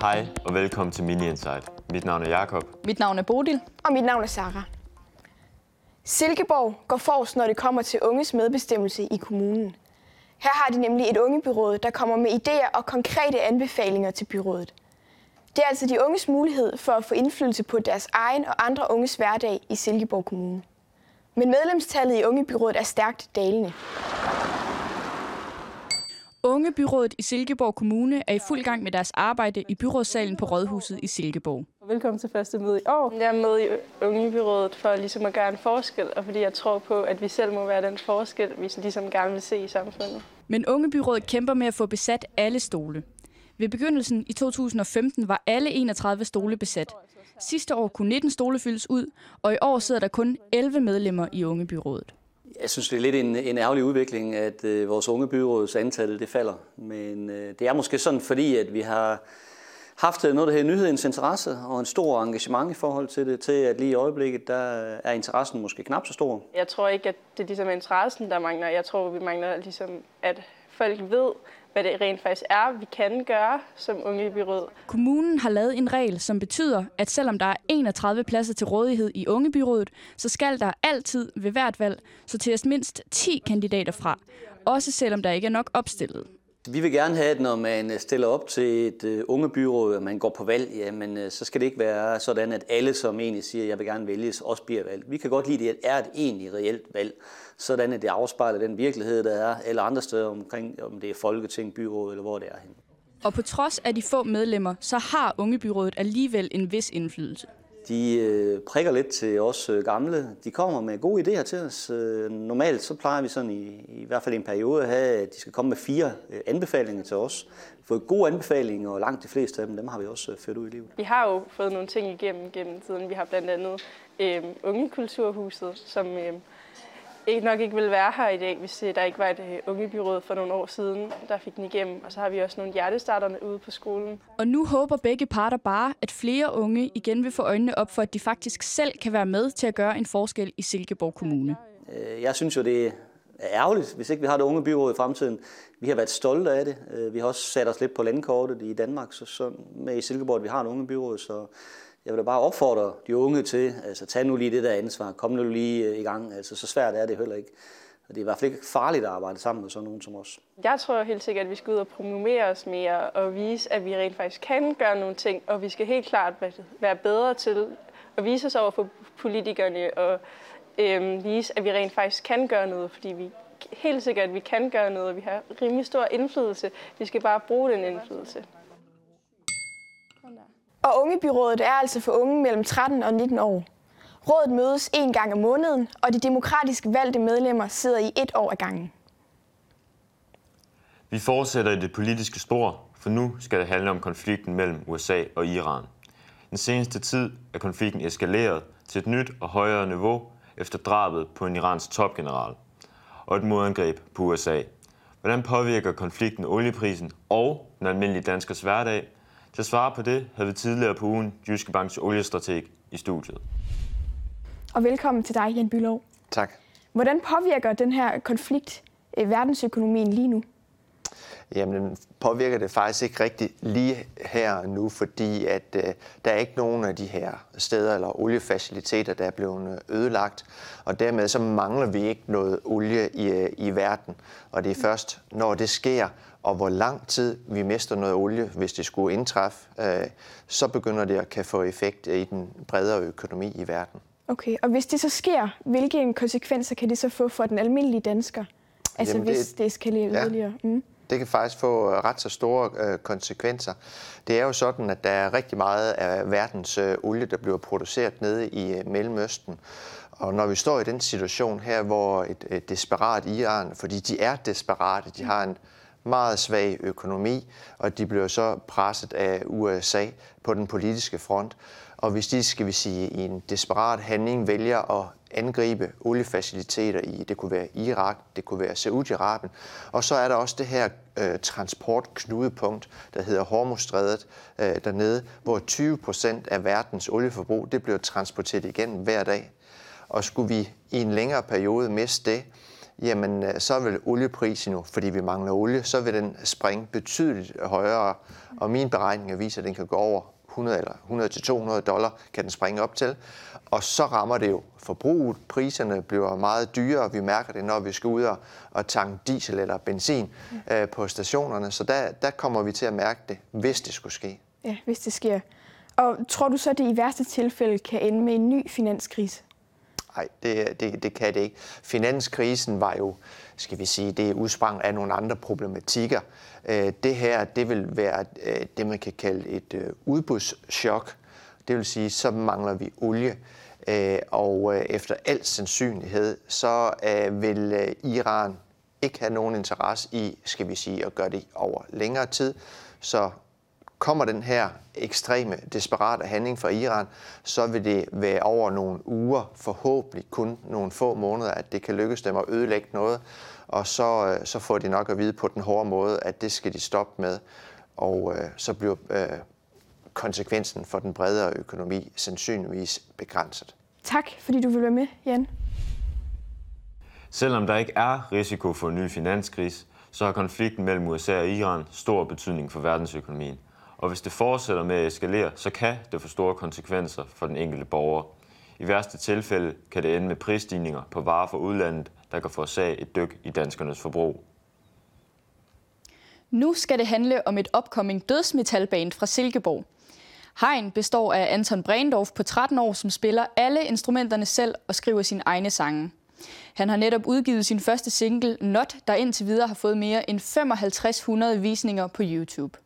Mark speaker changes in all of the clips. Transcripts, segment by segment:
Speaker 1: Hej og velkommen til Mini Insight. Mit navn er Jakob.
Speaker 2: Mit navn er Bodil.
Speaker 3: Og mit navn er Sara. Silkeborg går forrest, når det kommer til unges medbestemmelse i kommunen. Her har de nemlig et ungebyråd, der kommer med idéer og konkrete anbefalinger til byrådet. Det er altså de unges mulighed for at få indflydelse på deres egen og andre unges hverdag i Silkeborg Kommune. Men medlemstallet i ungebyrådet er stærkt dalende.
Speaker 2: Ungebyrådet i Silkeborg Kommune er i fuld gang med deres arbejde i byrådssalen på Rådhuset i Silkeborg.
Speaker 4: Velkommen til første møde i år. Jeg er med i Ungebyrådet for ligesom at gøre en forskel, og fordi jeg tror på, at vi selv må være den forskel, vi ligesom gerne vil se i samfundet.
Speaker 2: Men Ungebyrådet kæmper med at få besat alle stole. Ved begyndelsen i 2015 var alle 31 stole besat. Sidste år kunne 19 stole fyldes ud, og i år sidder der kun 11 medlemmer i Ungebyrådet.
Speaker 5: Jeg synes, det er lidt en, en ærgerlig udvikling, at øh, vores unge byråds antal det falder. Men øh, det er måske sådan, fordi at vi har haft øh, noget, der hedder nyhedens interesse og en stor engagement i forhold til det, til at lige i øjeblikket, der er interessen måske knap så stor.
Speaker 4: Jeg tror ikke, at det er ligesom interessen, der mangler. Jeg tror, vi mangler ligesom, at folk ved, hvad det rent faktisk er, vi kan gøre som unge byråd.
Speaker 2: Kommunen har lavet en regel, som betyder, at selvom der er 31 pladser til rådighed i ungebyrådet, så skal der altid ved hvert valg sorteres mindst 10 kandidater fra, også selvom der ikke er nok opstillet.
Speaker 5: Vi vil gerne have, at når man øh, stiller op til et øh, unge byråd, og man går på valg, jamen, øh, så skal det ikke være sådan, at alle, som egentlig siger, at jeg vil gerne vælges, også bliver valgt. Vi kan godt lide, at det er et egentlig reelt valg, sådan at det afspejler den virkelighed, der er, eller andre steder omkring, om det er Folketing, byråd eller hvor det er henne.
Speaker 2: Og på trods af de få medlemmer, så har ungebyrådet alligevel en vis indflydelse.
Speaker 5: De øh, prikker lidt til os øh, gamle. De kommer med gode idéer til os. Øh, normalt så plejer vi sådan i, i hvert fald en periode at have, at de skal komme med fire øh, anbefalinger til os. Fået gode anbefalinger, og langt de fleste af dem, dem har vi også øh, ført ud i livet.
Speaker 4: Vi har jo fået nogle ting igennem gennem tiden. Vi har blandt andet øh, Ungekulturhuset, som øh, ikke nok ikke ville være her i dag, hvis øh, der ikke var et øh, ungebyråd for nogle år siden, der fik den igennem. Og så har vi også nogle hjertestarterne ude på skolen.
Speaker 2: Og nu håber begge parter bare, at flere unge igen vil få øjnene op for, at de faktisk selv kan være med til at gøre en forskel i Silkeborg Kommune.
Speaker 5: Øh, jeg synes jo, det er ærgerligt, hvis ikke vi har det unge byråd i fremtiden. Vi har været stolte af det. Vi har også sat os lidt på landkortet i Danmark, så, så med i Silkeborg, at vi har en unge byråd, så jeg vil da bare opfordre de unge til, altså tag nu lige det der ansvar, kom nu lige øh, i gang, altså så svært er det heller ikke. Og det er i hvert fald ikke farligt at arbejde sammen med sådan nogen som os.
Speaker 4: Jeg tror helt sikkert, at vi skal ud og promovere os mere og vise, at vi rent faktisk kan gøre nogle ting, og vi skal helt klart være bedre til at vise os over for politikerne og øhm, vise, at vi rent faktisk kan gøre noget, fordi vi helt sikkert, at vi kan gøre noget, og vi har rimelig stor indflydelse. Vi skal bare bruge den indflydelse.
Speaker 3: Og ungebyrådet er altså for unge mellem 13 og 19 år. Rådet mødes en gang om måneden, og de demokratisk valgte medlemmer sidder i et år ad gangen.
Speaker 1: Vi fortsætter i det politiske spor, for nu skal det handle om konflikten mellem USA og Iran. Den seneste tid er konflikten eskaleret til et nyt og højere niveau efter drabet på en iransk topgeneral og et modangreb på USA. Hvordan påvirker konflikten olieprisen og den almindelige danskers hverdag? Til at svare på det havde vi tidligere på ugen Jyske Banks oliestrateg i studiet.
Speaker 3: Og velkommen til dig, Jan Bylov.
Speaker 6: Tak.
Speaker 3: Hvordan påvirker den her konflikt øh, verdensøkonomien lige nu?
Speaker 6: Jamen, påvirker det faktisk ikke rigtig lige her nu, fordi at øh, der er ikke nogen af de her steder eller oliefaciliteter, der er blevet øh, ødelagt, og dermed så mangler vi ikke noget olie i, øh, i verden. Og det er først, når det sker, og hvor lang tid vi mister noget olie, hvis det skulle indtræffe, øh, så begynder det at kan få effekt i den bredere økonomi i verden.
Speaker 3: Okay, og hvis det så sker, hvilke konsekvenser kan det så få for den almindelige dansker? Altså Jamen det, hvis det eskalerer ja. yderligere? Mm.
Speaker 6: Det kan faktisk få øh, ret så store øh, konsekvenser. Det er jo sådan, at der er rigtig meget af verdens øh, olie, der bliver produceret nede i øh, Mellemøsten. Og når vi står i den situation her, hvor et, et desperat Iran, fordi de er desperate, de har en meget svag økonomi, og de bliver så presset af USA på den politiske front. Og hvis de, skal vi sige, i en desperat handling vælger at angribe oliefaciliteter i, det kunne være Irak, det kunne være Saudi-Arabien, og så er der også det her øh, transportknudepunkt, der hedder Hormuzstrædet øh, dernede, hvor 20 procent af verdens olieforbrug, det bliver transporteret igennem hver dag. Og skulle vi i en længere periode miste det, jamen øh, så vil olieprisen jo, fordi vi mangler olie, så vil den springe betydeligt højere. Og mine beregninger viser, at den kan gå over 100 eller 100 til 200 dollar kan den springe op til. Og så rammer det jo forbruget. Priserne bliver meget dyrere. Vi mærker det, når vi skal ud og, og tanke diesel eller benzin øh, på stationerne. Så der, der kommer vi til at mærke det, hvis det skulle ske.
Speaker 3: Ja, hvis det sker. Og tror du så, at det i værste tilfælde kan ende med en ny finanskrise?
Speaker 6: Nej, det, det, det kan det ikke. Finanskrisen var jo, skal vi sige, det udsprang af nogle andre problematikker. Øh, det her, det vil være øh, det, man kan kalde et øh, udbudschok. Det vil sige, så mangler vi olie. Og efter al sandsynlighed, så vil Iran ikke have nogen interesse i, skal vi sige, at gøre det over længere tid. Så kommer den her ekstreme, desperate handling fra Iran, så vil det være over nogle uger, forhåbentlig kun nogle få måneder, at det kan lykkes dem at ødelægge noget. Og så, øh, så får de nok at vide på den hårde måde, at det skal de stoppe med. Og øh, så bliver øh, konsekvensen for den bredere økonomi sandsynligvis begrænset.
Speaker 3: Tak, fordi du vil være med, Jan.
Speaker 1: Selvom der ikke er risiko for en ny finanskrise, så har konflikten mellem USA og Iran stor betydning for verdensøkonomien. Og hvis det fortsætter med at eskalere, så kan det få store konsekvenser for den enkelte borger. I værste tilfælde kan det ende med prisstigninger på varer fra udlandet, der kan forårsage et dyk i danskernes forbrug.
Speaker 2: Nu skal det handle om et upcoming dødsmetalband fra Silkeborg. Hein består af Anton Brendorf på 13 år, som spiller alle instrumenterne selv og skriver sine egne sange. Han har netop udgivet sin første single, Not, der indtil videre har fået mere end 5500 visninger på YouTube.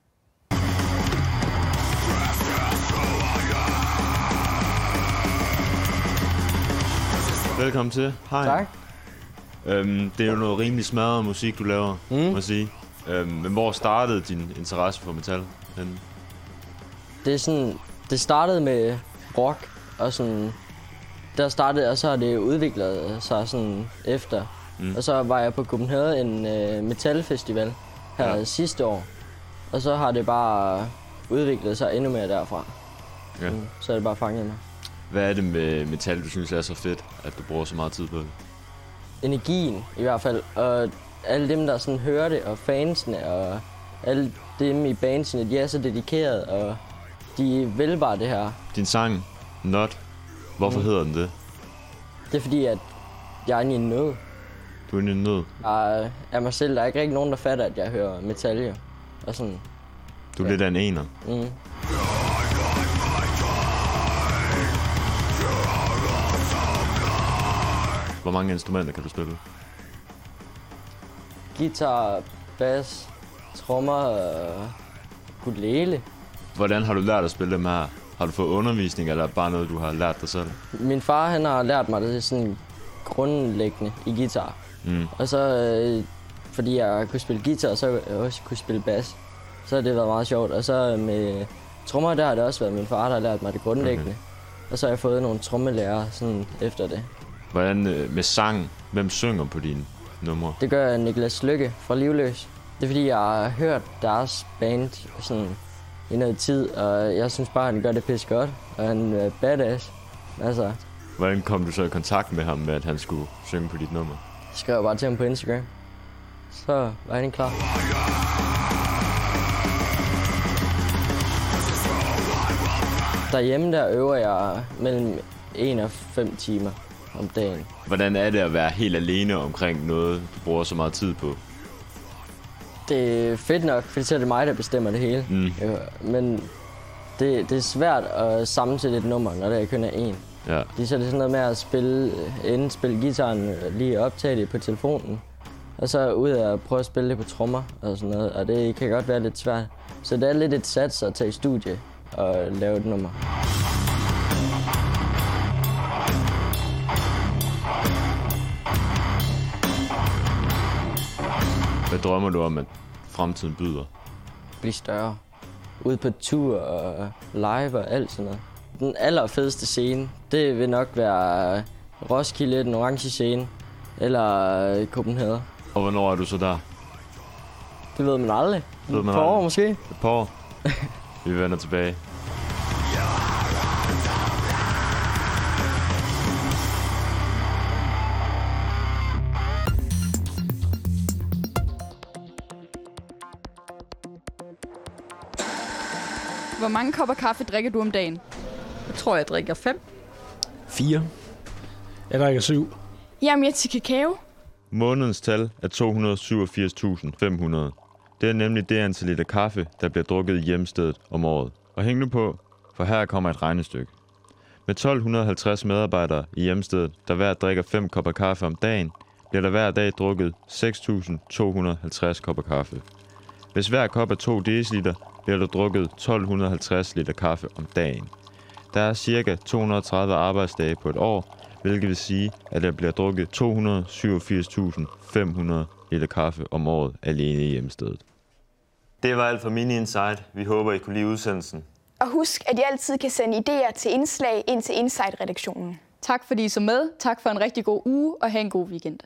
Speaker 1: Velkommen til. Hej.
Speaker 7: Tak.
Speaker 1: Øhm, det er jo noget rimelig smadret musik, du laver, mm. må jeg sige. Øhm, men hvor startede din interesse for metal? Henne?
Speaker 7: Det er sådan, det startede med rock, og sådan, der startede, og så har det udviklet sig sådan efter. Mm. Og så var jeg på Copenhagen, en uh, metalfestival her ja. sidste år. Og så har det bare udviklet sig endnu mere derfra. Ja. Mm, så er det bare fanget mig.
Speaker 1: Hvad er det med metal, du synes er så fedt, at du bruger så meget tid på det?
Speaker 7: Energien i hvert fald, og alle dem, der sådan hører det, og fansene, og alle dem i bandsene, de er så dedikerede, og de vil bare det her.
Speaker 1: Din sang, Not, hvorfor mm. hedder den det?
Speaker 7: Det er fordi, at jeg er i en nød.
Speaker 1: Du er i en nød?
Speaker 7: Jeg er mig selv. Der er ikke rigtig nogen, der fatter, at jeg hører metal, Og sådan,
Speaker 1: du er ja. lidt af en ener. Mm. Hvor mange instrumenter kan du spille?
Speaker 7: Guitar, bass, trommer og ukulele.
Speaker 1: Hvordan har du lært at spille dem her? Har du fået undervisning, eller bare noget, du har lært dig selv?
Speaker 7: Min far han har lært mig det sådan grundlæggende i guitar. Mm. Og så, øh, fordi jeg kunne spille guitar, så jeg også kunne spille bass. Så har det været meget sjovt. Og så med trommer, der har det også været min far, der har lært mig det grundlæggende. Okay. Og så har jeg fået nogle trommelærer sådan efter det.
Speaker 1: Hvordan øh, med sang? Hvem synger på dine numre?
Speaker 7: Det gør Niklas Lykke fra Livløs. Det er fordi, jeg har hørt deres band sådan i noget tid, og jeg synes bare, at han gør det pisse godt, og han er badass. Altså.
Speaker 1: Hvordan kom du så i kontakt med ham, med at han skulle synge på dit nummer?
Speaker 7: Jeg skrev bare til ham på Instagram. Så var han klar. Derhjemme der øver jeg mellem 1 og 5 timer om dagen.
Speaker 1: Hvordan er det at være helt alene omkring noget, du bruger så meget tid på?
Speaker 7: Det er fedt nok, for så er det mig, der bestemmer det hele. Mm. Ja, men det, det er svært at sammensætte et nummer, når det er kun er én. Ja. Det, så er det sådan noget med at spille, enten spille gitaren, lige optage det på telefonen, og så ud og prøve at spille det på trommer og sådan noget, og det kan godt være lidt svært. Så det er lidt et sats at tage i studie og lave et nummer.
Speaker 1: Hvad drømmer du om, at fremtiden byder?
Speaker 7: Blive større. Ude på tur og live og alt sådan noget. Den allerfedeste scene, det vil nok være Roskilde, den orange scene, eller Copenhagen.
Speaker 1: Og hvornår er du så der?
Speaker 7: Det ved man aldrig.
Speaker 1: Det ved man
Speaker 7: Et par år måske. Et
Speaker 1: par år. Vi vender tilbage.
Speaker 2: Hvor mange kopper kaffe drikker du om dagen?
Speaker 8: Jeg tror, jeg drikker fem.
Speaker 9: Fire.
Speaker 10: Jeg drikker syv.
Speaker 3: Jeg er mere til kakao.
Speaker 1: Månedens tal er 287.500. Det er nemlig det antal liter kaffe, der bliver drukket i hjemstedet om året. Og hæng nu på, for her kommer et regnestykke. Med 1250 medarbejdere i hjemstedet, der hver drikker 5 kopper kaffe om dagen, bliver der hver dag drukket 6.250 kopper kaffe. Hvis hver kop er 2 dl, bliver der drukket 1250 liter kaffe om dagen. Der er ca. 230 arbejdsdage på et år, hvilket vil sige, at der bliver drukket 287.500 liter kaffe om året alene i hjemstedet. Det var alt for Mini Insight. Vi håber, I kunne lide udsendelsen.
Speaker 3: Og husk, at I altid kan sende idéer til indslag ind til Insight-redaktionen.
Speaker 2: Tak fordi I så med. Tak for en rigtig god uge, og have en god weekend.